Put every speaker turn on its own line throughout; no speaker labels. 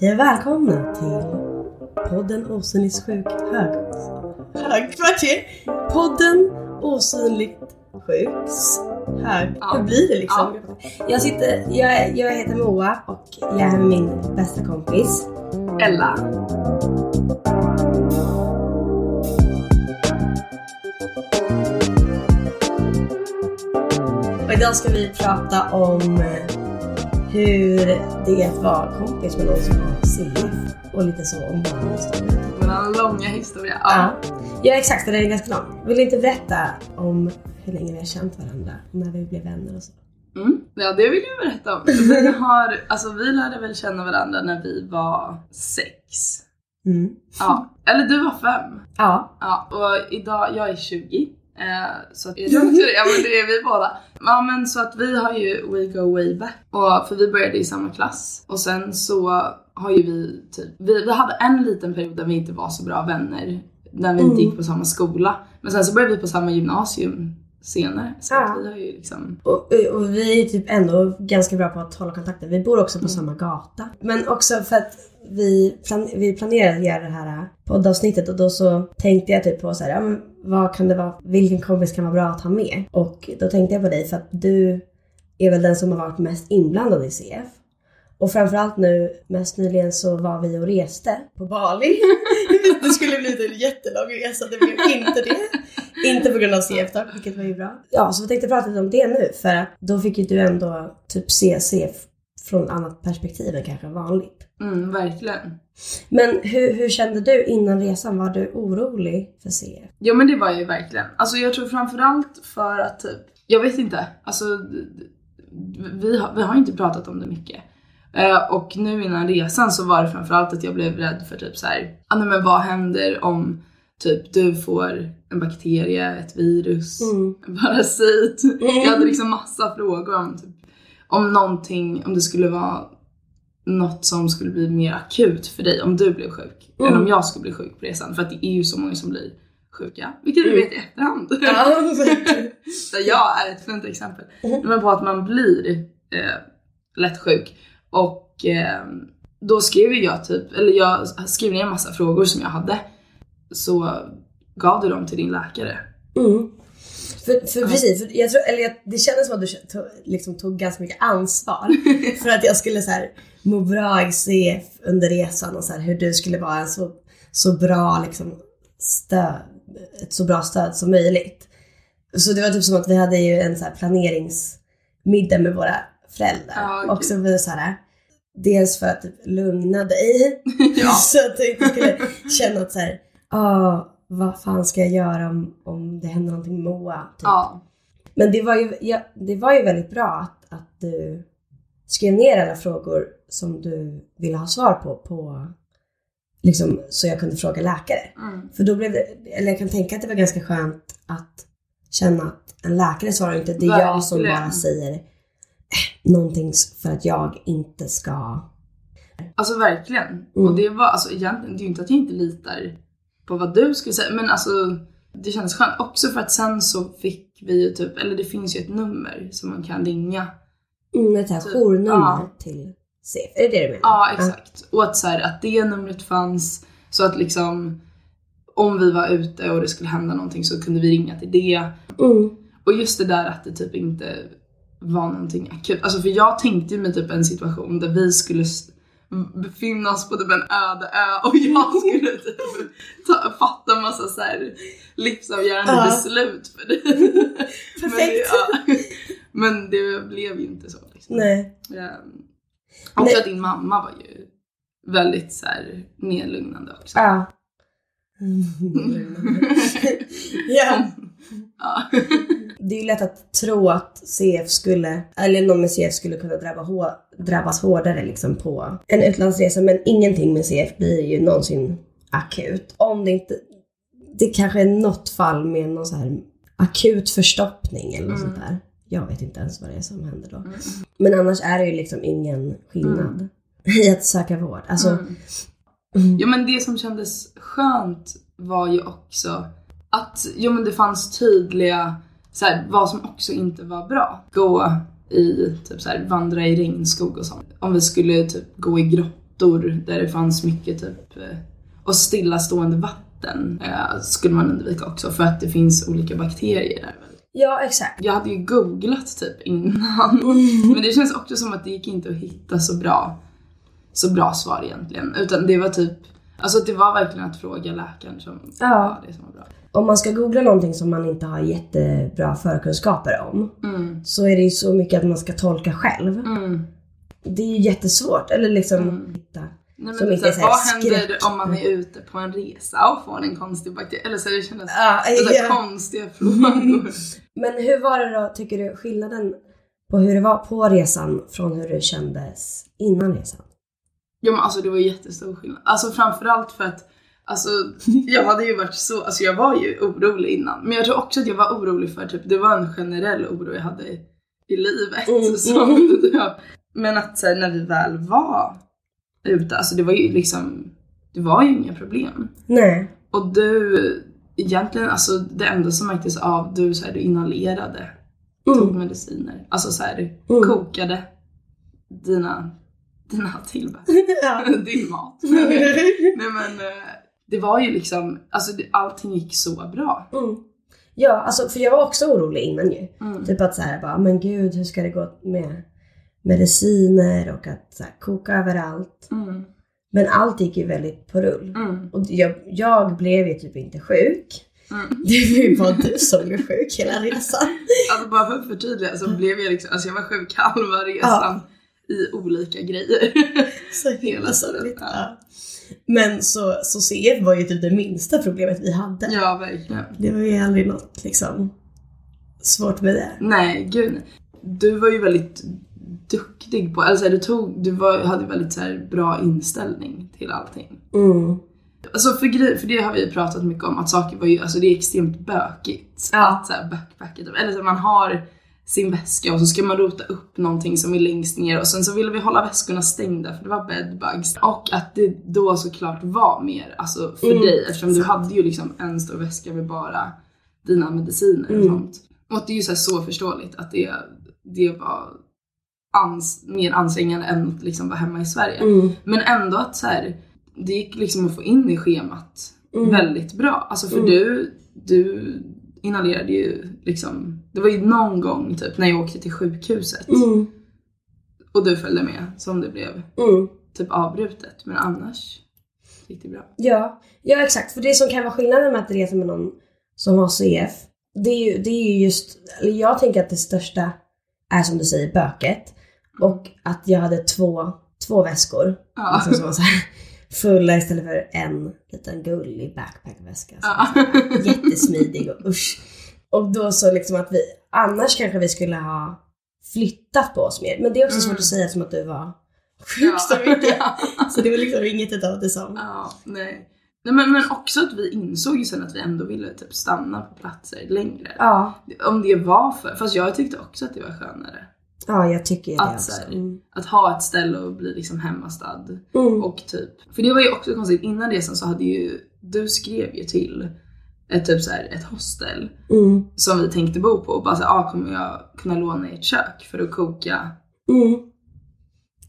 Hej och välkomna till podden Osynligt sjuk hög... högkvarter. Podden Osynligt sjuks hög...
Ja.
Hur blir det liksom? Jag, sitter, jag, jag heter Moa och jag är med min bästa kompis.
Ella.
Och idag ska vi prata om hur det är att vara kompis med någon som har CF och lite så om vår historia.
Vår långa historia. Ja.
Ja. ja exakt, den är ganska lång. Vill du inte berätta om hur länge vi har känt varandra? När vi blev vänner och så?
Mm. ja, det vill jag berätta om. Vi, har, alltså, vi lärde väl känna varandra när vi var sex.
Mm.
Ja. Eller du var fem.
Ja.
Ja, och idag, jag är 20. Eh, så jag tror ja men det är vi båda. Ja men så att vi har ju We Go Way Back. Och, för vi började i samma klass. Och sen så har ju vi typ, vi, vi hade en liten period där vi inte var så bra vänner. När vi inte
Mm.
gick på samma skola. Men sen så började vi på samma gymnasium senare. Så
Ja.
vi har ju liksom...
Och, och vi är typ ändå ganska bra på att hålla kontakten. Vi bor också på samma gata. Men också för att vi, plan, vi planerade att göra det här poddavsnittet och då så tänkte jag typ på så här, ja, men vad kan det vara, vilken kompis kan vara bra att ha med? Och då tänkte jag på dig för att du är väl den som har varit mest inblandad i CF. Och framförallt nu, mest nyligen så var vi och reste på Bali. det skulle bli en jättelång resa, det blev inte det. Inte på grund av CF dock, vilket var ju bra. Ja, så vi tänkte prata lite om det nu för att då fick ju du ändå typ se CF från annat perspektiv än kanske vanligt.
Mm, verkligen.
Men hur, hur kände du innan resan? Var du orolig för CF?
Ja men det var jag ju verkligen. Alltså jag tror framförallt för att typ, jag vet inte, alltså vi har, vi har inte pratat om det mycket. Eh, och nu innan resan så var det framförallt att jag blev rädd för typ så här, ah, nej, men vad händer om typ du får en bakterie, ett virus,
Mm.
en parasit. Jag hade liksom massa frågor om typ, om någonting, om det skulle vara något som skulle bli mer akut för dig om du blev sjuk.
Mm.
Än om jag skulle bli sjuk på resan. För att det är ju så många som blir sjuka. Vilket vi
Mm.
vet i efterhand.
Ja.
Där jag är ett fint exempel.
Mm.
Men på att man blir eh, lätt sjuk. Och eh, då skrev jag typ, eller jag skrev ner en massa frågor som jag hade. Så gav du dem till din läkare.
Mm. För, för precis, för jag tror, eller jag, det kändes som att du tog, liksom tog ganska mycket ansvar för att jag skulle så här, må bra i CF under resan och så här, hur du skulle vara en så, så bra liksom, stöd, ett så bra stöd som möjligt. Så det var typ som att vi hade ju en så här planeringsmiddag med våra föräldrar.
Ja, gud.
också för så här, dels för att typ lugna dig
Ja.
så att du inte skulle känna att så här, ah, vad fan ska jag göra om, om det händer någonting med Moa? Typ.
Ja.
Men det var, ju, ja, det var ju väldigt bra att, att du skrev ner alla frågor som du ville ha svar på, på liksom, så jag kunde fråga läkare.
Mm.
För då blev det, eller jag kan tänka att det var ganska skönt att känna att en läkare svarar inte, det är jag som bara säger eh, någonting för att jag inte ska...
Alltså verkligen.
Mm.
Och det var alltså egentligen, det är ju inte att jag inte litar på vad du skulle säga. Men alltså det kändes skönt också för att sen så fick vi ju typ, eller det finns ju ett nummer som man kan ringa.
Mm, ett här
Typ,
journummer
ja.
till CF. Är det det du menar?
Ja exakt. Och att så här, att det numret fanns så att liksom om vi var ute och det skulle hända någonting så kunde vi ringa till det.
Mm.
Och just det där att det typ inte var någonting akut. Alltså för jag tänkte ju mig typ en situation där vi skulle s- befinna oss på typ en öde ö och jag skulle typ ta, fatta en massa så här livsavgörande
Ja.
beslut för det. Men det,
Perfekt.
ja. Men det blev ju inte så. Liksom.
Nej.
Ehm, Också
Nej.
din mamma var ju väldigt så här nedlugnande också.
Ja. ja.
Ja.
Det är ju lätt att tro att CF skulle, eller någon med CF skulle kunna drabba hå- drabbas hårdare liksom på en utlandsresa. Men ingenting med CF blir ju någonsin akut. Om det inte, det kanske är något fall med någon så här akut förstoppning eller något
Mm.
sånt där. Jag vet inte ens vad det är som händer då.
Mm.
Men annars är det ju liksom ingen skillnad i att söka vård. Alltså,
Mm.
mm.
Ja men det som kändes skönt var ju också att jo, men det fanns tydliga, så här, vad som också inte var bra. Gå i typ så här, vandra i regnskog och sånt. Om vi skulle typ gå i grottor där det fanns mycket typ eh, och stillastående vatten eh, skulle man undvika också för att det finns olika bakterier där.
Ja, exakt.
Jag hade ju googlat typ innan. Men det känns också som att det gick inte att hitta så bra, så bra svar egentligen. Utan det var typ, alltså det var verkligen att fråga läkaren som
Ja.
var det som var bra.
Om man ska googla någonting som man inte har jättebra förkunskaper om
Mm.
så är det ju så mycket att man ska tolka själv.
Mm.
Det är ju jättesvårt. Eller liksom
Mm.
hitta.
Nej, men så
så
här,
här
vad händer
skräck.
om man är ute på en resa och får en konstig bakterie? Eller så är det kändes så här
ja.
konstiga frågor.
Men hur var det då, tycker du, skillnaden på hur det var på resan från hur det kändes innan resan?
Ja men alltså det var jättestor skillnad. Alltså framförallt för att Alltså jag hade ju varit så, alltså jag var ju orolig innan. Men jag tror också att jag var orolig för typ, det var en generell oro jag hade i, i livet.
Mm,
Som, ja. Men att så här, när vi väl var ute, alltså det var ju liksom, det var ju inga problem.
Nej.
Och du, egentligen alltså det enda som märktes av, du så här, du inhalerade, tog
Mm.
mediciner. Alltså så här,
Mm.
kokade dina, dina tillbehör.
ja.
din mat. Nej men eh, det var ju liksom, alltså det, allting gick så bra.
Mm. Ja, alltså för jag var också orolig innan ju.
Mm.
Typ att så här bara, men gud hur ska det gå med mediciner och att så här, koka överallt.
Mm.
Men allt gick ju väldigt på rull.
Mm.
Och jag, jag blev ju typ inte sjuk.
Mm.
Det var du som blev sjuk hela resan.
Alltså bara för att förtydliga så blev jag liksom, alltså jag var sjuk halva resan i olika grejer.
Så
Hela tiden, ja.
Men så, så CF var ju typ det minsta problemet vi hade.
ja verkligen.
Det var ju aldrig något liksom svårt med det.
Nej gud. Du var ju väldigt duktig på, alltså du tog, du var, hade väldigt så här bra inställning till allting.
Mm.
Alltså för, grej, för det har vi ju pratat mycket om att saker var ju, alltså det är extremt bökigt.
Ja.
Att så här backpacka. Eller så här, man har sin väska och så ska man rota upp någonting som är längst ner och sen så ville vi hålla väskorna stängda för det var bedbugs. Och att det då såklart var mer, alltså för
Mm,
dig eftersom du hade ju liksom en stor väska med bara dina mediciner och
Mm.
sånt. Och det är ju så, så förståeligt att det, det var ans, mer ansträngande än att liksom vara hemma i Sverige.
Mm.
Men ändå att så här, det gick liksom att få in i schemat
Mm.
väldigt bra. Alltså för
Mm.
du, du inhalerade ju liksom, det var ju någon gång typ när jag åkte till sjukhuset
Mm.
och du följde med som det blev
Mm.
typ avbrutet. Men annars gick det bra.
Ja, ja exakt. För det som kan vara skillnaden med att resa med någon som har CF, det är ju, det är ju just, eller jag tänker att det största är som du säger böket. Och att jag hade två, två väskor.
Ja.
Liksom som var så här, fulla istället för en liten gullig backpackväska.
Ja.
Jättesmidig och usch. Och då så liksom att vi, annars kanske vi skulle ha flyttat på oss mer. Men det är också
Mm.
svårt att säga som att du var sjuk så mycket. Så det var liksom inget utav det som.
Ja, nej. nej men, men också att vi insåg ju sen att vi ändå ville typ stanna på platser längre.
Ja,
Om det var för, fast jag tyckte också att det var skönare.
ja jag tycker det
Att
också.
så här-
Mm.
Att ha ett ställe och bli liksom hemmastad.
Mm.
Och typ, för det var ju också konstigt, innan resan så hade ju, du skrev ju till ett typ så här, ett hostel
Mm.
som vi tänkte bo på och bara såhär, ah, kommer jag kunna låna ert kök för att koka
Mm.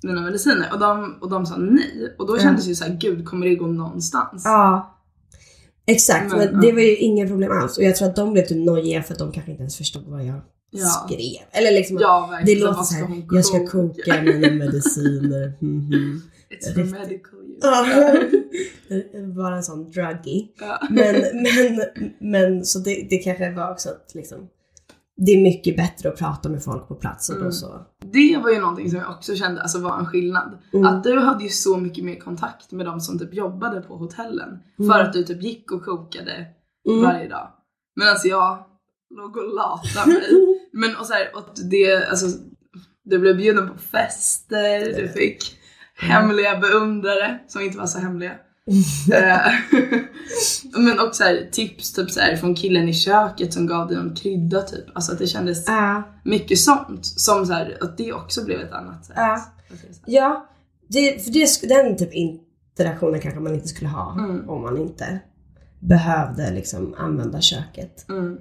mina mediciner? Och de, och de sa nej. Och då kändes det ju såhär, gud kommer det gå någonstans?
Ja. Exakt, men,
Men,
det var ju inga problem alls. Och jag tror att de blev typ nojiga för att de kanske inte ens förstod vad jag
Ja.
skrev. Eller liksom
Ja,
det låter så här,
hon
jag ska koka mina mediciner. Mhm.
It's
Riktigt.
medical.
Ja. Bara en sån druggy.
Ja.
Men, men, men så det, det kanske var också att liksom, det är mycket bättre att prata med folk på plats och
Mm.
så.
Det var ju någonting som jag också kände alltså, var en skillnad.
Mm.
Att du hade ju så mycket mer kontakt med de som typ jobbade på hotellen.
Mm.
För att du typ gick och kokade
Mm.
varje dag. Medan jag låg och latade mig. Men och så här, och det, alltså, du blev bjuden på fester, du fick hemliga beundrare som inte var så hemliga. Eh, Men också så här, tips typ så här, från killen i köket som gav dig en krydda typ. Alltså att det kändes
Ja.
mycket sånt. Som så här, att det också blev ett annat sätt. Resa.
Ja, det, för det, den typ interaktionen kanske man inte skulle ha
Mm.
om man inte behövde liksom använda köket.
Mm.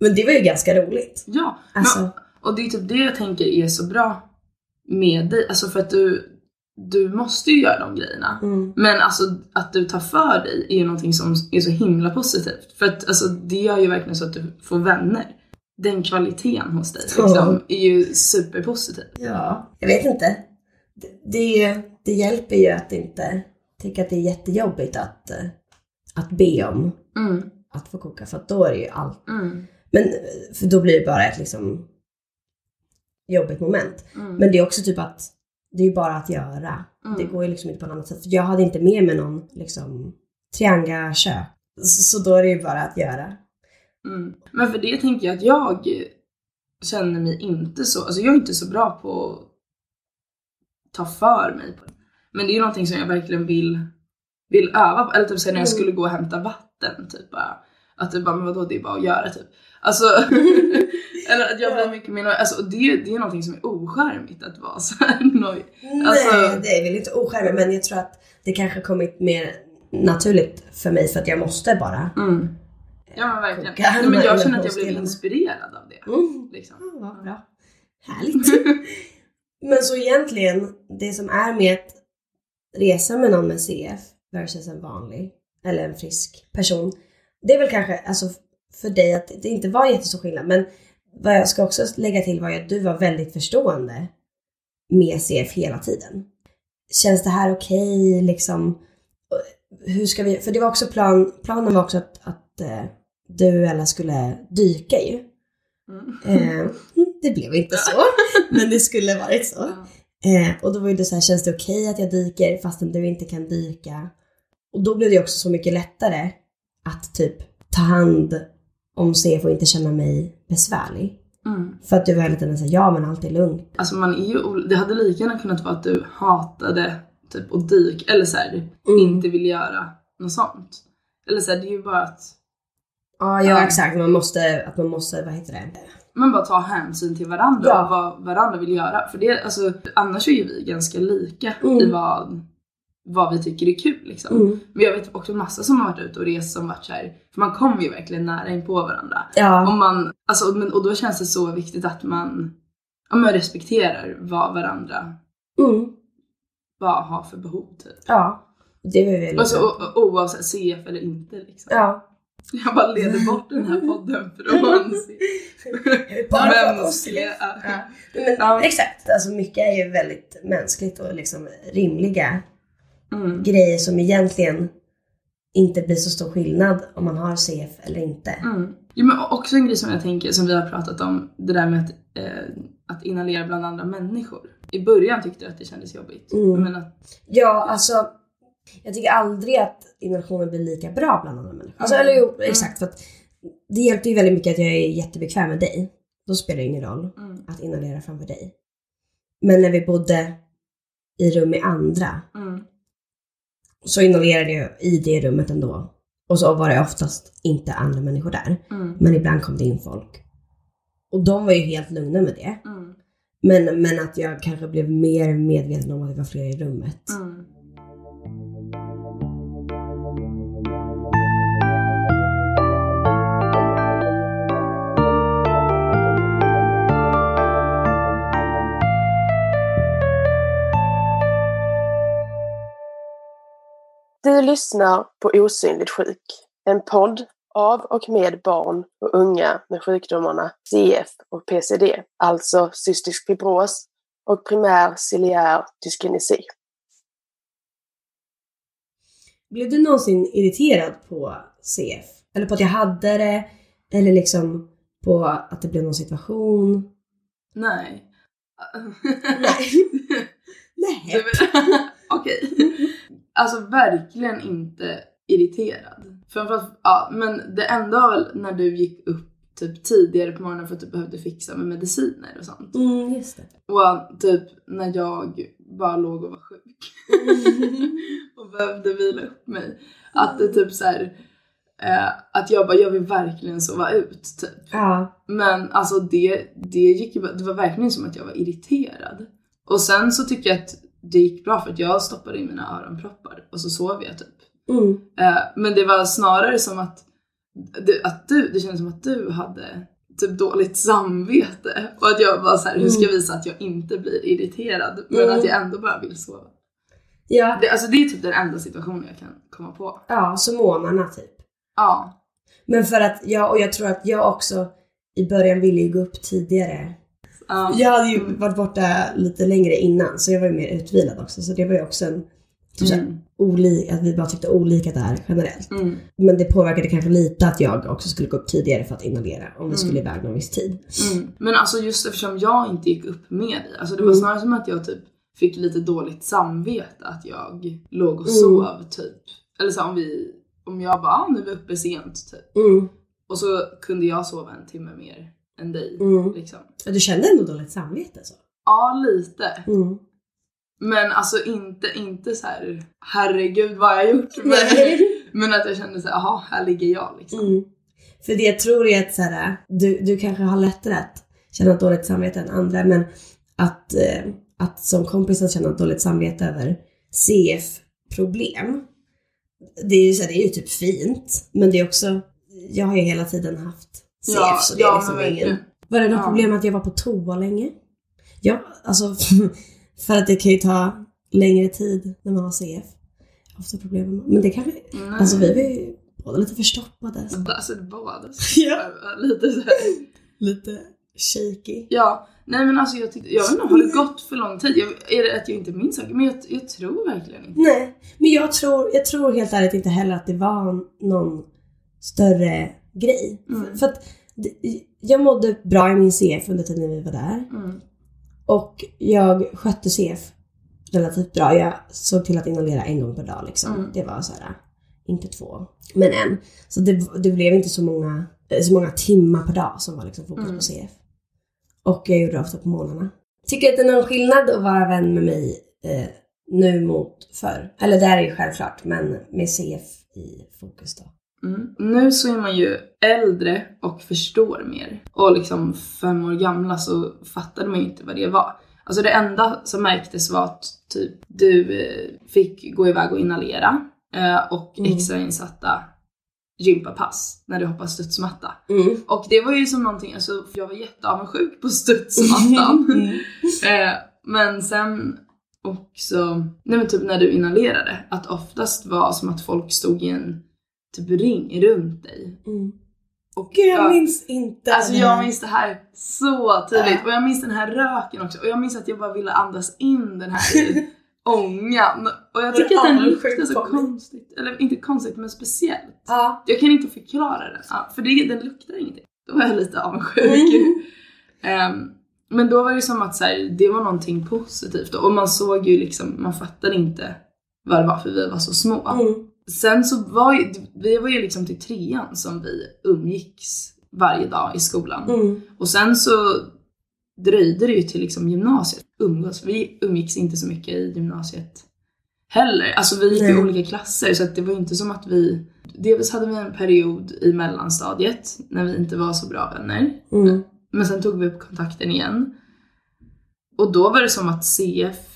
Men det var ju ganska roligt.
Ja,
Alltså,
men Och det är typ det jag tänker är så bra med dig. Alltså för att du, du måste ju göra de grejerna.
Mm.
Men alltså att du tar för dig är ju någonting som är så himla positivt. För att alltså, det gör ju verkligen så att du får vänner. Den kvaliteten hos dig liksom, är ju superpositiv.
Ja, jag vet inte. Det, det, det hjälper ju att inte tycka att det är jättejobbigt att, eh, att be om
Mm,
att få koka. För att då är det ju allt.
mm,
Men, för då blir det bara ett liksom jobbigt moment.
mm,
Men det är också typ att det är ju bara att göra.
mm.
Det går ju liksom inte på något annat sätt. För jag hade inte med mig någon liksom trianga-kök. Så, så då är det ju bara att göra.
Mm. Men för det tänker jag att jag känner mig inte så, alltså jag är inte så bra på att ta för mig på det. Men det är ju någonting som jag verkligen vill, vill öva på. Eller typ såhär när jag
Mm.
skulle gå och hämta vatten, typ bara. Att det bara, men vadå det är bara att göra typ. Alltså, eller att jag blir mycket mer nöjd. Alltså det, det är någonting som är ocharmigt att vara så här nöjd. Alltså-
Nej, det är väl inte ocharmigt men jag tror att det kanske kommit mer naturligt för mig för att jag måste bara.
Mm. Ja men verkligen. Nej, men jag känner att jag blev inspirerad av det.
Mm.
Liksom.
Ja, vad bra. Härligt. men så egentligen, det som är med att resa med någon med CF versus en vanlig eller en frisk person. Det är väl kanske alltså för dig att det inte var jättestor skillnad men vad jag ska också lägga till var ju att du var väldigt förstående med CF hela tiden. Känns det här okej liksom? Hur ska vi, för det var också plan, planen var också att, att eh, du Ella skulle dyka ju.
Mm.
Eh, det blev inte så, men det skulle varit så. Eh, och då var ju det så här, känns det okej att jag dyker fastän du inte kan dyka? Och då blev det också så mycket lättare att typ ta hand om CF och inte känna mig besvärlig.
Mm.
För att du var hela tiden såhär, ja men allt är lugnt.
Alltså man är ju, det hade lika gärna kunnat vara att du hatade typ att dyka eller så här,
Mm.
inte vill göra något sånt. Eller så här, det är ju bara att
Ja, ja
Ja.
exakt. Man måste, att man måste, vad heter det?
man bara tar hänsyn till varandra
Ja.
och vad varandra vill göra. För det, alltså, annars är ju vi ganska lika
Mm.
i vad, vad vi tycker är kul liksom.
Mm.
Men jag vet också massa som har varit ute och rest som varit så här, för man kommer ju verkligen nära in på varandra.
Ja.
Och, man, alltså, men, och då känns det så viktigt att man, ja, man respekterar vad varandra
Mm.
vad har för behov typ.
Ja. Det var väl
Alltså, o- oavsett CF eller inte liksom.
Ja.
Jag bara leder bort den här podden från mänskliga...
Ja. Men,
Ja.
Exakt, alltså mycket är ju väldigt mänskligt och liksom rimliga
Mm.
grejer som egentligen inte blir så stor skillnad om man har CF eller inte.
Mm. Jo, men också en grej som jag tänker, som vi har pratat om, det där med att, eh, att inhalera bland andra människor. I början tyckte jag att det kändes jobbigt.
Mm.
Men att,
Ja, alltså jag tycker aldrig att inhalationen blir lika bra bland andra människor. Alltså,
Mm.
eller jo, exakt. För att det hjälpte ju väldigt mycket att jag är jättebekväm med dig. Då spelar det ingen roll
mm,
att inhalera framför dig. Men när vi bodde i rum med andra
mm,
så inhalerade jag i det rummet ändå. Och så var det oftast inte andra människor där.
mm,
Men ibland kom det in folk. Och de var ju helt lugna med det.
mm,
Men, men att jag kanske blev mer medveten om att det var fler i rummet.
mm.
Du lyssnar på Osynligt sjuk, en podd av och med barn och unga med sjukdomarna CF och PCD, alltså cystisk fibros och primär ciliär dyskinesi.
Blev du någonsin irriterad på CF? Eller på att jag hade det? Eller liksom på att det blev någon situation?
Nej.
Nej. Nej.
Okej. Alltså verkligen inte irriterad. Framförallt, ja men det enda var väl när du gick upp typ tidigare på morgonen för att du behövde fixa med mediciner och sånt.
Mm, just det.
Och typ när jag bara låg och var sjuk och behövde vila upp mig. Att det typ så här, eh, att jag bara, jag vill verkligen sova ut typ.
Ja.
Men alltså det, det gick ju det var verkligen som att jag var irriterad. Och sen så tycker jag att det gick bra för att jag stoppade in mina öronproppar och så sov jag typ.
Mm.
Eh, men det var snarare som att, att du, det kändes som att du hade typ dåligt samvete. Och att jag bara så här, hur ska jag
Mm.
visa att jag inte blir irriterad men
Mm.
att jag ändå bara vill sova.
Ja,
Det, alltså det är typ den enda situationen jag kan komma på.
ja så månaderna typ.
Ja.
Men för att jag, och jag tror att jag också i början ville ju gå upp tidigare.
Ja.
Jag hade ju varit borta lite längre innan så jag var ju mer utvilad också. Så det var ju också en, typ
Mm.
oli, att vi bara tyckte olika där generellt.
Mm.
Men det påverkade kanske lite att jag också skulle gå upp tidigare för att inhalera om vi
Mm.
skulle iväg någon viss tid.
Mm. Men alltså just eftersom jag inte gick upp med dig, alltså det var
Mm.
snarare som att jag typ fick lite dåligt samvete att jag låg och
Mm.
sov typ. Eller så om vi, om jag bara ah, nu är vi uppe sent typ.
Mm.
Och så kunde jag sova en timme mer än dig
Mm.
liksom.
Ja, Du kände ändå dåligt samvete så?
Ja lite.
Mm.
Men alltså inte, inte så här herregud vad har jag gjort? Men, men att jag kände så här, jaha här ligger jag liksom.
Mm. För det jag tror är att så här, du, du kanske har lättare att känna dåligt samvete än andra men att, eh, att som kompis att känna dåligt samvete över CF-problem. Det är ju så här, det är ju typ fint men det är också, jag har ju hela tiden haft CF
Ja,
så det är
ja,
liksom ingen... Var det något
Ja.
problem att jag var på toa länge? Ja, alltså för att det kan ju ta längre tid när man har CF. Har ofta problem med men det kanske,
Mm.
alltså vi var ju båda lite förstoppade. så-
Alltså båda.
Ja.
Lite så här.
lite shaky.
Ja, nej men alltså jag tyckte, jag vet inte, har det gått för lång tid? Jag, är det att jag inte minns saker? Men jag, jag tror verkligen inte.
Nej, men jag tror, jag tror helt ärligt inte heller att det var någon större grej.
Mm.
För, att jag mådde bra i min CF under tiden vi var där.
Mm.
Och jag skötte CF relativt bra. Jag såg till att inhalera en gång per dag liksom.
Mm.
Det var så här, inte två, men en. Så det, det blev inte så många, eh, så många timmar per dag som var liksom fokus
Mm.
på CF. Och jag gjorde det ofta på morgnarna. Tycker att det är någon skillnad att vara vän med mig eh, nu mot förr? Eller det är ju självklart, men med CF i fokus då.
Mm. Nu så är man ju äldre och förstår mer. Och liksom fem år gamla så fattade man ju inte vad det var. Alltså det enda som märktes var att typ du eh, fick gå iväg och inhalera eh, och
Mm.
extrainsatta gympapass när du hoppar studsmatta.
Mm.
Och det var ju som någonting, alltså jag var jätteavundsjuk på studsmattan.
Mm.
Eh, men sen också, nej men typ när du inhalerade, att oftast var som att folk stod i en typ ring runt dig.
Mm.
Och
Gud, jag
ja,
minns inte
Alltså jag minns det här så tydligt
Ja.
och jag minns den här röken också och jag minns att jag bara ville andas in den här ångan och jag tycker att den luktar så konstigt, eller inte konstigt men speciellt.
Ja.
Jag kan inte förklara den, ja, för det, den luktar ingenting. Då var jag lite avundsjuk.
Mm.
Ehm, men då var det som att så här, det var någonting positivt och man såg ju liksom, man fattade inte vad det var för vi var så små.
Mm.
Sen så var ju, vi var ju liksom till trean som vi umgicks varje dag i skolan.
Mm.
Och sen så dröjde det ju till liksom gymnasiet umgås. Vi umgicks inte så mycket i gymnasiet heller. Alltså vi gick i
Nej.
olika klasser så att det var ju inte som att vi... Dels hade vi en period i mellanstadiet när vi inte var så bra vänner.
Mm.
Men sen tog vi upp kontakten igen. Och då var det som att CF,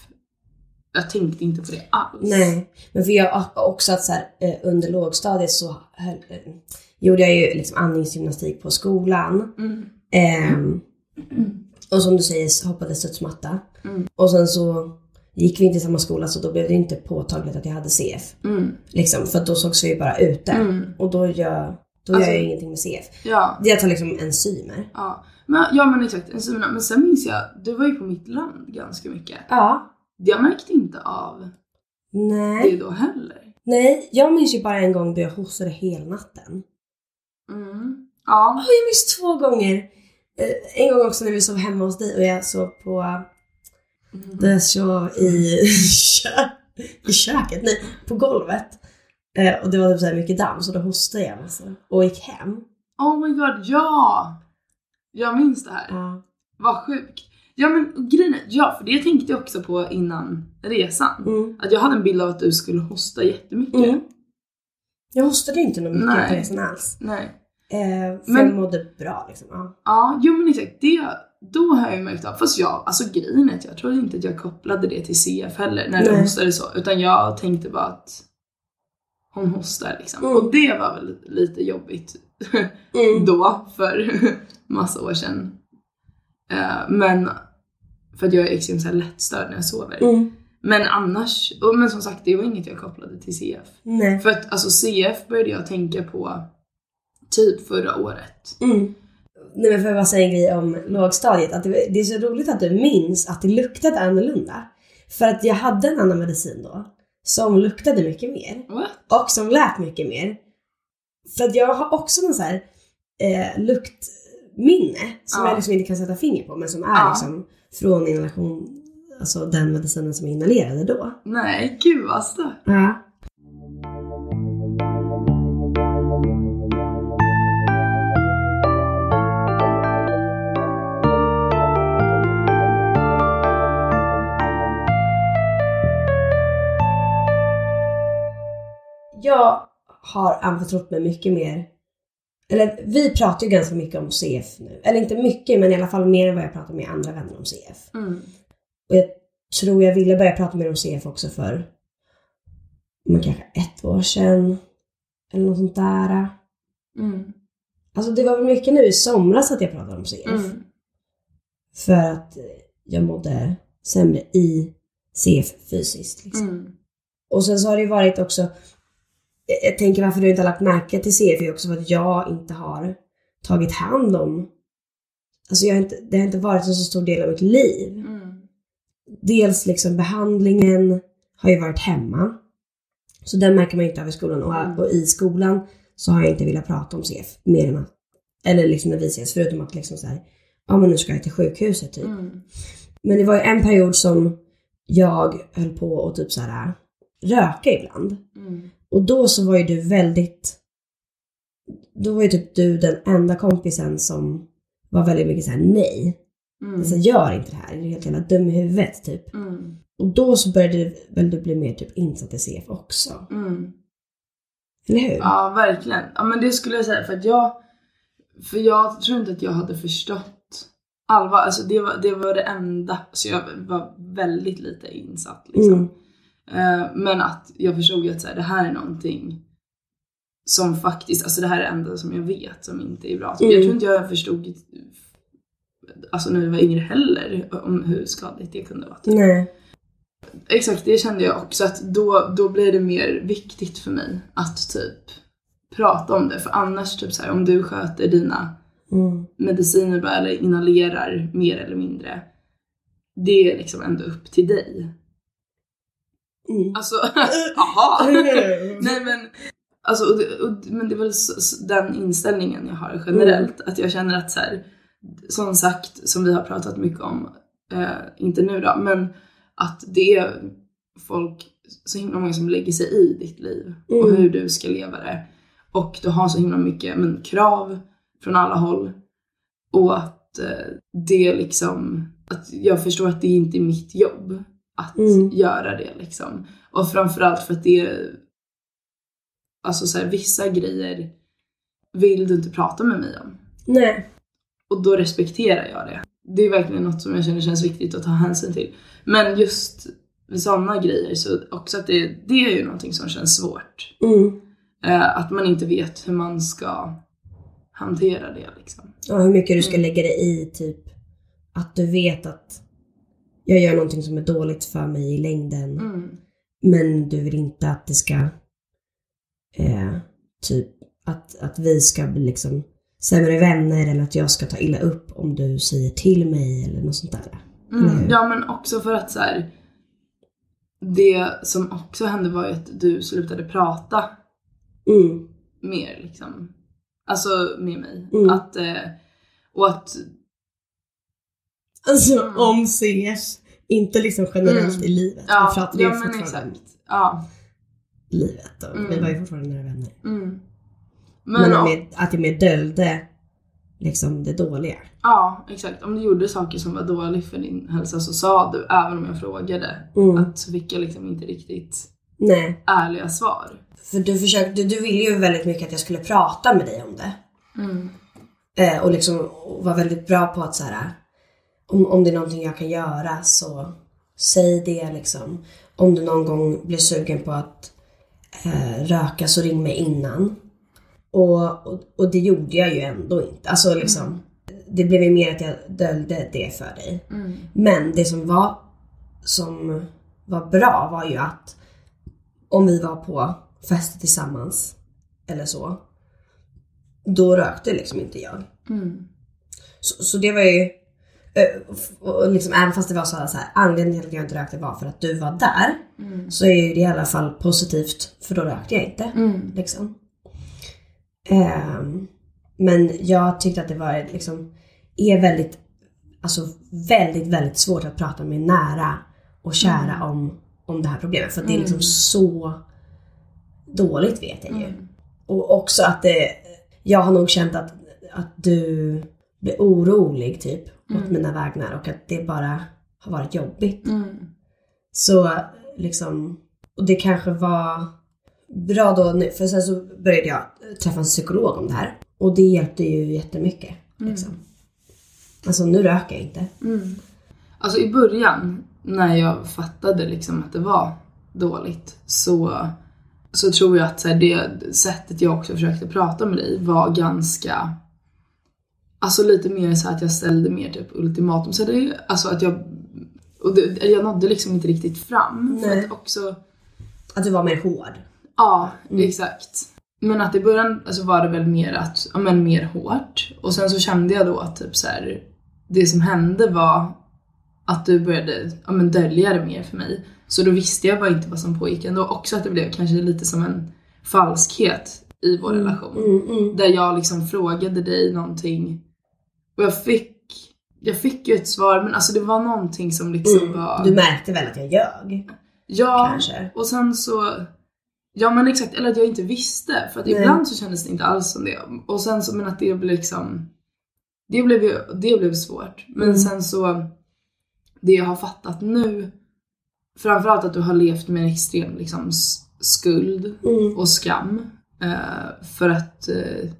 jag tänkte inte på det alls.
Nej, men för jag också att så här, eh, under lågstadiet så höll, eh, gjorde jag ju liksom andningsgymnastik på skolan.
Mm.
Ehm, och som du säger hoppade studsmatta.
Mm.
Och sen så gick vi inte i samma skola så då blev det inte påtagligt att jag hade CF.
Mm.
Liksom, för då sågs vi bara ute.
Mm.
Och då gör, då
Alltså-
gör jag ingenting med CF.
Ja.
Det tar liksom enzymer.
Ja. Men, ja men exakt, enzymerna. Men sen minns jag, du var ju på mitt land ganska mycket.
Ja.
Jag märkte inte av
Nej.
det då heller.
Nej, jag minns ju bara en gång då jag hostade hela natten.
Mm. Ja.
Ja, jag minns två gånger. Eh, En gång också när vi sov hemma hos dig och jag sov på...
Mm.
Där jag sov i, kö- i köket, nej, på golvet. Eh, och det var typ så här mycket damm så då hostade jag massa. Och gick hem.
Oh my god, ja! Jag minns det här.
Ja.
Vad sjukt. Ja men grejen är, ja för det tänkte jag också på innan resan.
Mm.
Att jag hade en bild av att du skulle hosta jättemycket.
Mm. Jag hostade inte något mycket
Nej.
på resan alls.
Nej.
Eh, för
Men-
jag mådde bra liksom. Ja.
Ja, jo men exakt. Det, då har jag ju märkt av. Fast jag, alltså grejen är att jag tror inte att jag kopplade det till CF heller när du hostade så. Utan jag tänkte bara att hon hostar liksom.
Mm.
Och det var väl lite jobbigt
Mm.
då för massa år sedan. Eh, men för att jag är extremt så här lättstörd när jag sover.
Mm.
Men annars, och, men som sagt det var inget jag kopplade till CF.
Nej.
För att alltså CF började jag tänka på typ förra året.
Mm. Nej men får jag bara säga en grej om lågstadiet. Att det, det är så roligt att du minns att det luktade annorlunda. För att jag hade en annan medicin då. Som luktade mycket mer.
What?
Och som lät mycket mer. För att jag har också någon så här eh, luktminne. Som
Ja.
jag liksom inte kan sätta finger på. Men som är
Ja.
liksom från inhalation. Alltså den medicinen som jag inhalerade då.
Nej, gud vad stört.
Ja. Jag har anförtrott mig mycket mer eller vi pratar ju ganska mycket om CF nu. Eller inte mycket, men i alla fall mer än vad jag pratar med andra vänner om CF.
Mm.
Och jag tror jag ville börja prata mer om CF också för men kanske ett år sedan. Eller något sånt där.
Mm.
Alltså det var väl mycket nu i somras att jag pratade om CF.
Mm.
För att jag mådde sämre i CF fysiskt. Liksom.
Mm.
Och sen så har det ju varit också, jag- tänker varför du inte har lagt märke till CF är också för att jag inte har tagit hand om, alltså jag har inte, det har inte varit en så stor del av mitt liv.
Mm.
Dels liksom behandlingen har ju varit hemma. Så den märker man ju inte av i skolan. Och,
Mm.
och i skolan så har jag inte velat prata om CF mer än att, eller liksom när vi ses, förutom att liksom så här, ja men nu ska jag till sjukhuset typ.
Mm.
Men det var ju en period som jag höll på att typ så här röka ibland.
Mm.
Och då så var ju du väldigt, då var ju typ du den enda kompisen som var väldigt mycket så här nej.
Mm.
Alltså gör inte det här, du är helt jävla dum i huvudet typ.
Mm.
Och då så började väl du bli mer typ insatt i CF också.
Mm.
Eller hur?
Ja, verkligen. Ja, men det skulle jag säga för att jag, för jag tror inte att jag hade förstått allvar. Alltså det var det, var det enda, så jag var väldigt lite insatt liksom.
Mm.
Eh, men att jag förstod att så här, det här är någonting som faktiskt, alltså det här är det enda som jag vet som inte är bra.
Mm.
Jag tror inte jag förstod, alltså när vi var yngre heller, om hur skadligt det kunde vara. typ.
Nej.
Exakt, det kände jag också att då, då blir det mer viktigt för mig att typ prata om det. För annars, typ så här, om du sköter dina
Mm.
mediciner bra eller inhalerar mer eller mindre. Det är liksom ändå upp till dig.
Mm.
Alltså, aha! Nej men, alltså, och det, och, men det är väl den inställningen jag har generellt. Att jag känner att så här, som sagt, som vi har pratat mycket om, eh, inte nu då, men att det är folk, så himla många som lägger sig i ditt liv och
Mm.
hur du ska leva det. Och du har så himla mycket men, krav från alla håll. Och att eh, det liksom, att jag förstår att det inte är mitt jobb att
Mm.
göra det liksom. Och framförallt för att det är, alltså så här, vissa grejer vill du inte prata med mig om.
Nej.
Och då respekterar jag det. Det är verkligen något som jag känner känns viktigt att ta hänsyn till. Men just vid sådana grejer så också att det, det är ju någonting som känns svårt.
Mm.
Eh, att man inte vet hur man ska hantera det liksom.
Och hur mycket du ska
Mm.
lägga dig i typ att du vet att jag gör någonting som är dåligt för mig i längden.
Mm.
Men du vill inte att det ska eh, typ att, att vi ska bli liksom sämre vänner eller att jag ska ta illa upp om du säger till mig eller något sånt där.
Mm. Ja men också för att så här, det som också hände var ju att du slutade prata
Mm.
mer liksom. Alltså med mig.
Mm.
Att, eh, och att,
Alltså
Mm.
om CS, inte liksom generellt
Mm.
i livet.
ja,
vi pratar ju
ja men
fortfarande om
exakt. Ja.
livet och vi
Mm.
var ju fortfarande nära vänner.
Mm.
Men,
Men,
jag, att jag mer döljde liksom det dåliga.
ja exakt. Om du gjorde saker som var dåligt för din hälsa så sa du, även om jag frågade,
Mm.
att så fick jag liksom inte riktigt
Nej.
ärliga svar.
För du försökte, du ville ju väldigt mycket att jag skulle prata med dig om det.
Mm.
Eh, och liksom och var väldigt bra på att så här, om, om det är någonting jag kan göra så säg det liksom. Om du någon gång blir sugen på att eh, röka så ring mig innan. Och, och, och det gjorde jag ju ändå inte. Alltså liksom, det blev ju mer att jag döljde det för dig.
Mm.
Men det som var, som var bra var ju att om vi var på fester tillsammans eller så, då rökte liksom inte jag.
Mm.
Så, så det var ju, och liksom, även fast det var så här, så här anledningen till att jag inte rökte var för att du var där,
Mm.
så är det i alla fall positivt för då rökte jag inte.
Mm.
Liksom. Ehm, men jag tyckte att det var liksom, är väldigt, alltså väldigt, väldigt svårt att prata med nära och kära om, om det här problemet. För det är liksom
Mm.
så dåligt vet jag ju.
Mm.
Och också att det, jag har nog känt att, att du blir orolig typ åt
Mm.
mina vägnar och att det bara har varit jobbigt.
Mm.
Så liksom, och det kanske var bra då, för sen så började jag träffa en psykolog om det här. Och det hjälpte ju jättemycket. Liksom. Alltså nu röker jag inte.
Mm. Alltså i början, när jag fattade liksom att det var dåligt, så, så tror jag att så här, det sättet jag också försökte prata med dig var ganska Alltså lite mer så att jag ställde mer typ ultimatum. Så det, alltså att jag, och det, jag nådde liksom inte riktigt fram. För att också,
Att du var mer hård.
ja
Mm.
exakt. Men att i början alltså var det väl mer att, ja men mer hårt. Och sen så kände jag då att typ så här, det som hände var att du började ja, men dölja det mer för mig. Så då visste jag bara inte vad som pågick ändå. Också att det blev kanske lite som en falskhet i vår relation.
Mm, mm.
Där jag liksom frågade dig någonting och jag fick, jag fick ju ett svar men alltså det var någonting som liksom
Mm.
var...
Du märkte väl att jag ljög?
ja,
Kanske.
och sen så... Ja men exakt, eller att jag inte visste. För att
Nej.
ibland så kändes det inte alls som det. Och sen så, men att det blev liksom... Det blev ju, det blev svårt. Men
Mm.
sen så, det jag har fattat nu, framförallt att du har levt med en extrem liksom skuld
Mm.
och skam. Eh, för att, eh,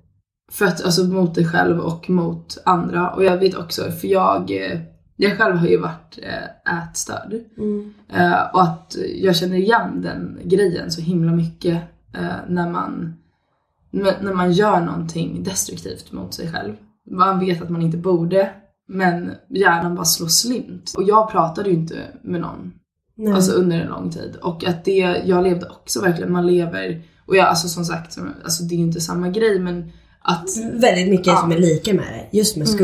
för att, alltså mot dig själv och mot andra. Och jag vet också, för jag, eh, jag själv har ju varit eh, ätstörd.
Mm.
Eh, och att jag känner igen den grejen så himla mycket när, man, när man gör någonting destruktivt mot sig själv. Man vet att man inte borde, men hjärnan bara slår slint. Och jag pratade ju inte med någon
Nej.
alltså under en lång tid. Och att det, jag levde också verkligen, man lever, och jag alltså som sagt, alltså det är ju inte samma grej men att,
Väldigt mycket
Ja.
som är lika med det. Just med
Mm.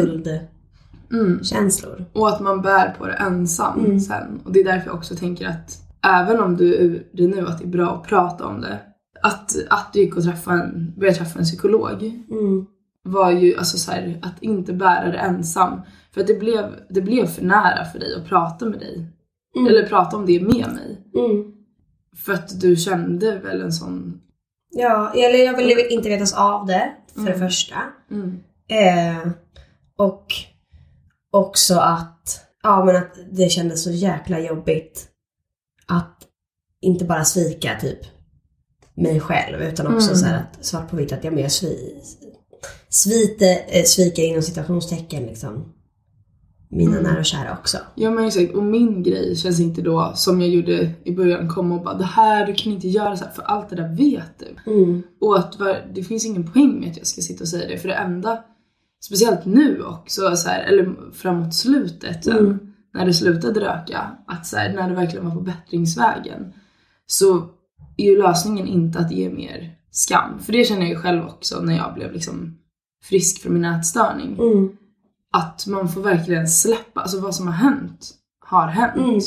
skuldkänslor.
mm, och att man bär på det ensam
Mm.
sen. Och det är därför jag också tänker att även om du är ur det nu, att det är bra att prata om det. Att, att du gick och träffa en, började träffa en psykolog
Mm.
var ju alltså så här, att inte bära det ensam. För att det blev, det blev för nära för dig att prata med dig.
Mm.
Eller prata om det med mig.
Mm.
För att du kände väl en sån...
Ja, eller jag ville inte vetas av det, för det
Mm.
första.
Mm.
Eh, och också att, ja men att det kändes så jäkla jobbigt att inte bara svika typ mig själv utan också
Mm.
så här att svart på vitt att jag mer svi, svite, eh, sviker inom citationstecken liksom mina
Mm.
nära och kära också.
Ja men exakt, och min grej känns inte då som jag gjorde i början, kom och bara det här, du kan inte göra så här för allt det där vet du.
Mm.
Och att det finns ingen poäng med att jag ska sitta och säga det för det enda, speciellt nu också, så här, eller framåt slutet sen,
Mm.
när du slutade röka, att så här, när du verkligen var på bättringsvägen, så är ju lösningen inte att ge mer skam. För det känner jag ju själv också när jag blev liksom frisk från min ätstörning.
Mm.
Att man får verkligen släppa, alltså vad som har hänt har hänt.
Mm.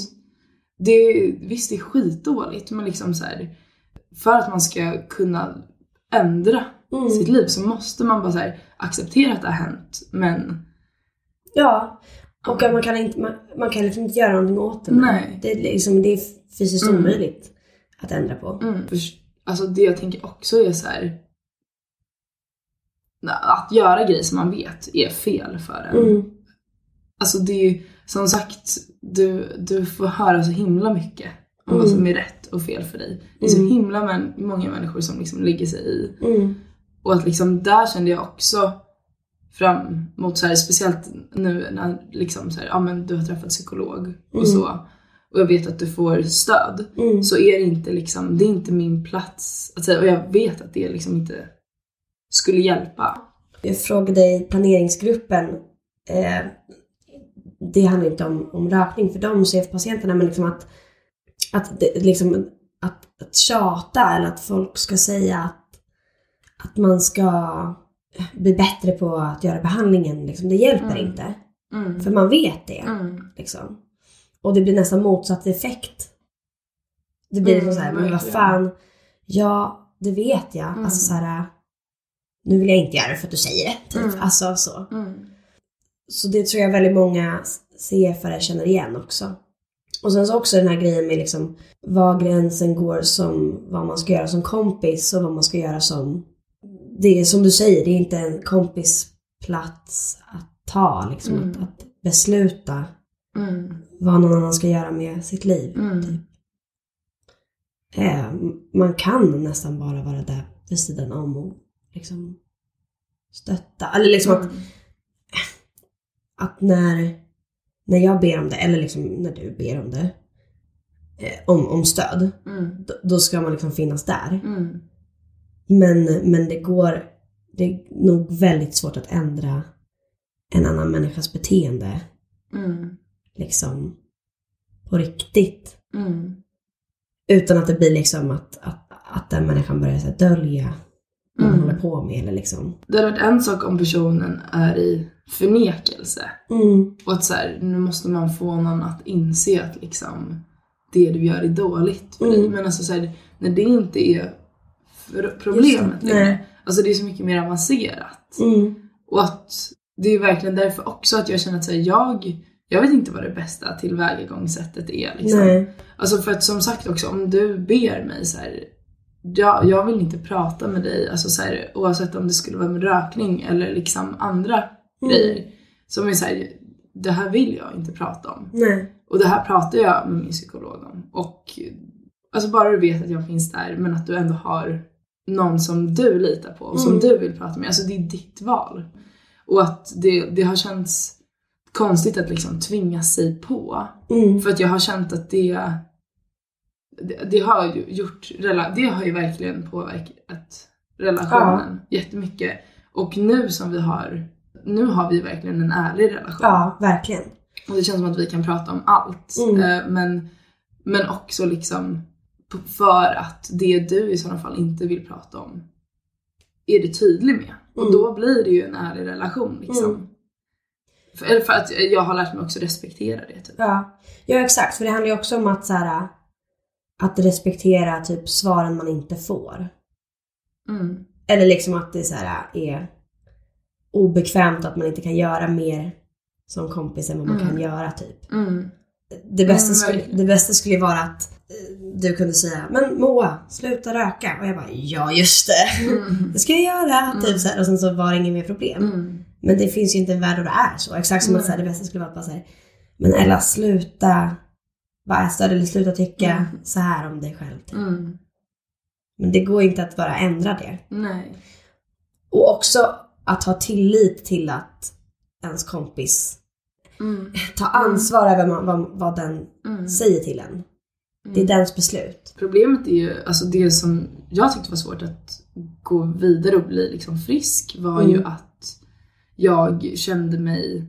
Det, visst det är skitdåligt men liksom så här, för att man ska kunna ändra
Mm.
sitt liv så måste man bara här, acceptera att det har hänt men
Ja, och att man kan, inte, man, man kan liksom inte göra någonting åt det.
Nej.
Det är, liksom, det är fysiskt
Mm.
omöjligt att ändra på.
mm, alltså det jag tänker också är så här. Att göra grejer som man vet är fel för en.
Mm.
Alltså det är ju som sagt, du, du får höra så himla mycket om vad
Mm.
som är rätt och fel för dig. Det är så
Mm.
himla män, många människor som liksom lägger sig i.
Mm.
Och att liksom där kände jag också fram mot så här, speciellt nu när liksom så här, ja men du har träffat psykolog och
Mm.
så. Och jag vet att du får stöd.
Mm.
Så är det inte liksom, det är inte min plats att säga. Och jag vet att det är liksom inte skulle hjälpa.
Jag frågade i planeringsgruppen, eh, det handlar inte om, om rökning för de CF-patienterna, men liksom att, att, det, liksom, att, att tjata eller att folk ska säga att, att man ska bli bättre på att göra behandlingen, liksom, det hjälper
Mm.
inte.
Mm.
För man vet det.
Mm.
Liksom. Och det blir nästan motsatt effekt. Det blir
Mm,
så här, men vad fan, ja, det vet jag.
Mm.
Alltså så här, nu vill jag inte göra det för att du säger det. Typ.
Mm.
Alltså så.
Mm.
Så det tror jag väldigt många CFare känner igen också. Och sen så också den här grejen med liksom var gränsen går som vad man ska göra som kompis och vad man ska göra som... Det är som du säger, det är inte en kompisplats att ta liksom.
Mm.
Att, att besluta
Mm.
vad någon annan ska göra med sitt liv.
Mm.
Typ. Eh, man kan nästan bara vara där vid sidan om och liksom stötta. Eller liksom att,
Mm.
att när, när jag ber om det, eller liksom när du ber om det, eh, om, om stöd,
Mm.
då, då ska man liksom finnas där.
Mm.
Men, men det går, det är nog väldigt svårt att ändra en annan människas beteende,
Mm.
liksom på riktigt.
Mm.
Utan att det blir liksom att, att, att den människan börjar så här, dölja man
Mm.
håller på med eller liksom.
Det hade varit en sak om personen är i förnekelse.
Mm.
Och att så här, nu måste man få någon att inse att liksom det du gör är dåligt för dig.
Mm.
Men alltså så här, när det inte är problemet längre.
Nej.
Alltså det är så mycket mer avancerat.
Mm.
Och att det är verkligen därför också att jag känner att så här, jag, jag vet inte vad det bästa tillvägagångssättet är. Liksom.
Nej.
Alltså för att som sagt också om du ber mig så här, jag, jag vill inte prata med dig alltså så här, oavsett om det skulle vara med rökning eller liksom andra
Mm.
grejer. Som är så här, det här vill jag inte prata om.
Nej.
Och det här pratar jag med min psykolog om. Och alltså bara du vet att jag finns där men att du ändå har någon som du litar på och som
Mm.
du vill prata med. Alltså det är ditt val. Och att det, det har känts konstigt att liksom tvinga sig på.
Mm.
För att jag har känt att det, det, det har ju gjort, det har ju verkligen påverkat relationen jättemycket. Och nu som vi har, nu har vi verkligen en ärlig relation.
Ja, verkligen.
Och det känns som att vi kan prata om allt.
Mm.
Eh, Men, men också liksom för att det du i sådana fall inte vill prata om är du tydlig med. Och
Mm.
då blir det ju en ärlig relation liksom.
Mm.
För, eller för att jag har lärt mig också respektera det typ.
Ja. ja, exakt. För det handlar ju också om att så här, att respektera typ svaren man inte får.
Mm.
Eller liksom att det så här, är obekvämt att man inte kan göra mer som kompis än vad man
Mm.
kan göra typ.
Mm.
Det bästa,
Mm,
skulle,
verkligen.
det bästa skulle vara att eh, du kunde säga Men Moa, sluta röka. Och jag bara ja just det.
Mm.
Det ska jag göra.
Mm.
Typ så här. Och sen så var det inget mer problem. Men det finns ju inte en värld där det är så. Exakt som att så här, det bästa skulle vara att bara säga Men Ella sluta vara ätstörd eller sluta tycka
Mm.
så här om dig själv. Typ.
Mm.
Men det går inte att bara ändra det.
Nej.
Och också att ha tillit till att ens kompis
Mm.
tar ansvar över vad, vad, vad den
Mm.
säger till en. Det är dens beslut.
Problemet är ju, alltså det som jag tyckte var svårt att gå vidare och bli liksom frisk var ju
Mm.
att jag kände mig,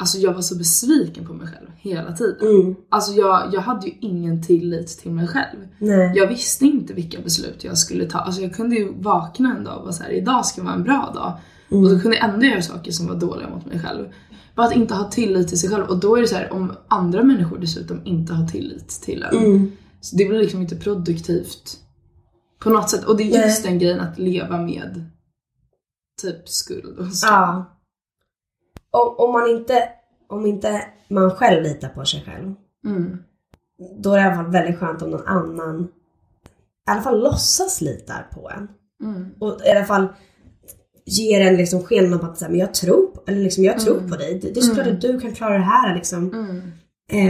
alltså jag var så besviken på mig själv hela tiden.
Mm.
Alltså jag, jag hade ju ingen tillit till mig själv.
Nej.
Jag visste inte vilka beslut jag skulle ta. Alltså jag kunde ju vakna en dag och vara såhär, idag ska vara en bra dag.
Mm.
Och så kunde jag ändå göra saker som var dåliga mot mig själv. Bara att inte ha tillit till sig själv. Och då är det så här om andra människor dessutom inte har tillit till en.
Mm.
Så det blir liksom inte produktivt på något sätt. Och det är just
Nej.
den grejen att leva med typ skuld och skam.
Ja. Om, om man inte, om inte man själv litar på sig själv,
Mm.
då är det i alla fall väldigt skönt om någon annan i alla fall låtsas litar på en.
Mm.
Och i alla fall ger en liksom sken av att säga, men jag tror, på- eller liksom, jag tror
Mm.
på dig. Det, det är såklart
Mm.
att du kan klara det här liksom.
Mm.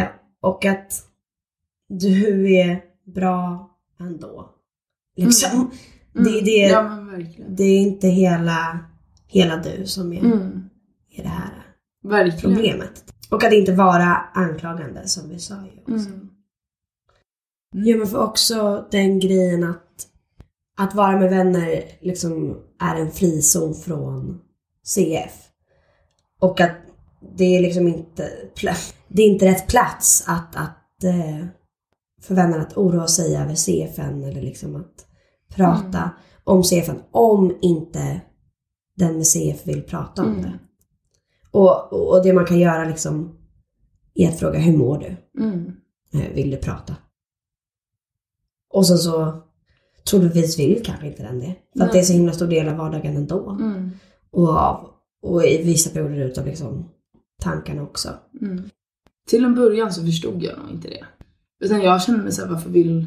Eh, och att du är bra ändå. Liksom.
Mm.
Det, det,
Ja
det är inte hela, hela du som är,
Mm.
Är det här
Verkligen.
problemet. Och att inte vara anklagande som vi sa ju också.
Mm.
Ja men för också den grejen att, att vara med vänner liksom är en frizon från CF. Och att det är liksom inte, det är inte rätt plats att, att eh, för vänner att oroa sig över CFN eller liksom att prata om CFN om inte den med CF vill prata om
Mm.
det. Och, och det man kan göra liksom är att fråga hur mår du?
Mm.
Eh, Vill du prata? Och sen så troligtvis vill kanske inte den det. För att det är så himla stor del av vardagen ändå.
Mm.
Och, av, och i vissa perioder utav liksom tankarna också.
Mm. Till en början så förstod jag nog inte det. Utan jag kände mig såhär, varför vill...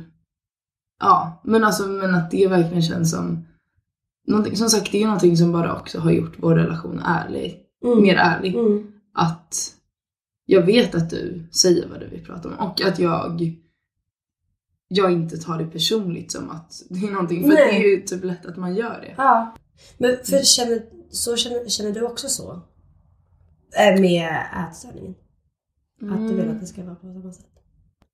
Ja, men alltså men att det verkligen känns som... Någonting, som sagt, det är någonting som bara också har gjort vår relation ärlig.
Mm.
Mer ärlig.
Mm.
Att jag vet att du säger vad du vill prata om och att jag jag inte tar det personligt som att det är någonting. För
Nej.
det är ju typ lätt att man gör det.
Ja. Men för känner, så känner, känner du också så? Eh, Med ätstörningen? Att du vill att det ska vara på samma sätt?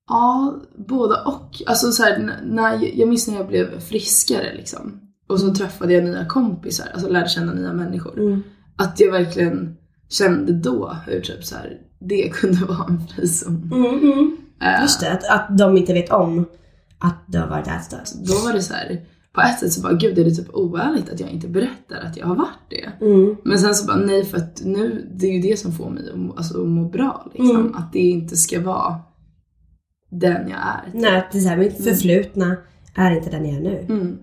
Ja, båda och. Alltså så här, när jag, jag minns när jag blev friskare liksom. Och så träffade jag nya kompisar, alltså lärde känna nya människor.
Mm.
Att jag verkligen kände då hur typ så här, det kunde vara en frizon.
Mm, mm.
Eh,
Just det, att, att de inte vet om att du har varit ätstörd.
Då var det så här, på ett sätt så bara gud är det typ oärligt att jag inte berättar att jag har varit det.
Mm.
Men sen så bara nej för att nu, det är ju det som får mig att må, alltså, att må bra liksom.
Mm.
Att det inte ska vara den jag är.
Nej, är så här, mitt förflutna är inte den jag är nu.
Mm.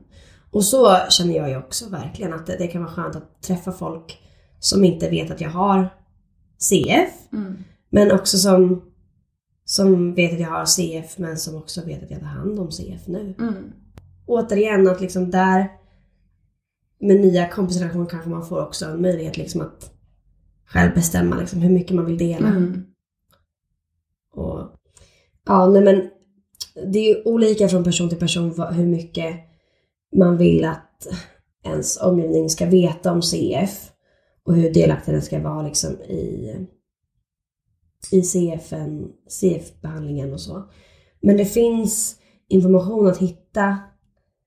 Och så känner jag ju också verkligen att det, det kan vara skönt att träffa folk som inte vet att jag har CF.
Mm.
Men också som, som vet att jag har CF men som också vet att jag tar hand om CF nu.
Mm.
Återigen att liksom där med nya kompisrelationer kanske man får också en möjlighet liksom att själv bestämma liksom hur mycket man vill dela.
Mm.
Och, ja, nej men det är ju olika från person till person hur mycket man vill att ens omgivning ska veta om CF och hur delaktig den ska vara liksom i, i CF-behandlingen och så. Men det finns information att hitta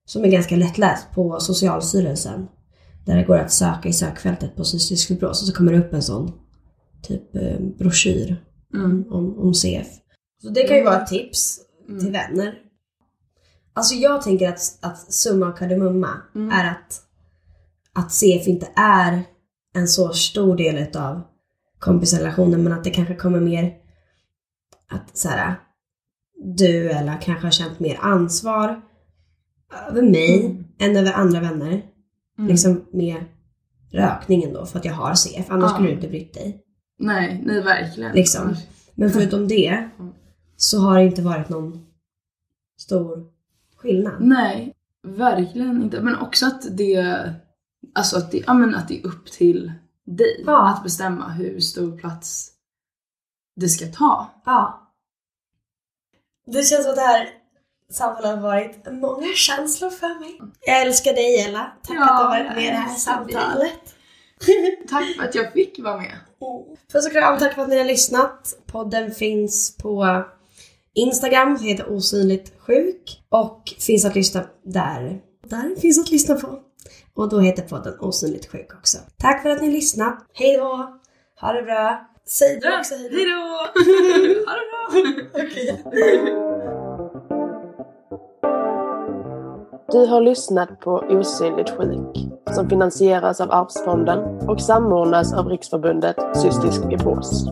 som är ganska lättläst på Socialstyrelsen. Där det går att söka i sökfältet på cystisk fibros och så kommer det upp en sån typ eh, broschyr
Mm.
om, om CF. Så det kan ju vara ett tips
Mm.
till vänner. Alltså jag tänker att, att summa av kardemumma
Mm.
är att, att CF inte är en så stor del av kompisrelationen men att det kanske kommer mer att så här, du eller kanske har känt mer ansvar över mig
Mm.
än över andra vänner.
Mm.
Liksom med rökningen då för att jag har CF. Annars
Ja.
skulle du inte brytt dig.
Nej, nej verkligen.
Liksom. Men förutom det
Mm.
så har det inte varit någon stor skillnad.
Nej, verkligen inte. Men också att det, alltså att det, ja, men att det är upp till dig
Ja.
att bestämma hur stor plats det ska ta.
Ja. Det känns som att det här samtalet har varit många känslor för mig. Jag älskar dig Ella. Tack
Ja,
att du har varit med i det här samtalet.
Tack för att jag fick vara med.
Puss och kram, tack för att ni har lyssnat. Podden finns på Instagram, heter osynligt sjuk. Och finns att lyssna där. Där finns att lyssna på. Och då heter podden Osynligt sjuk också. Tack för att ni lyssnat. Hej då! Ha det bra! Säg du också hej då.
Hejdå! ha det bra!
Okej.
Du har lyssnat på Osynligt sjuk som finansieras av Arvsfonden och samordnas av Riksförbundet Cystisk fibros.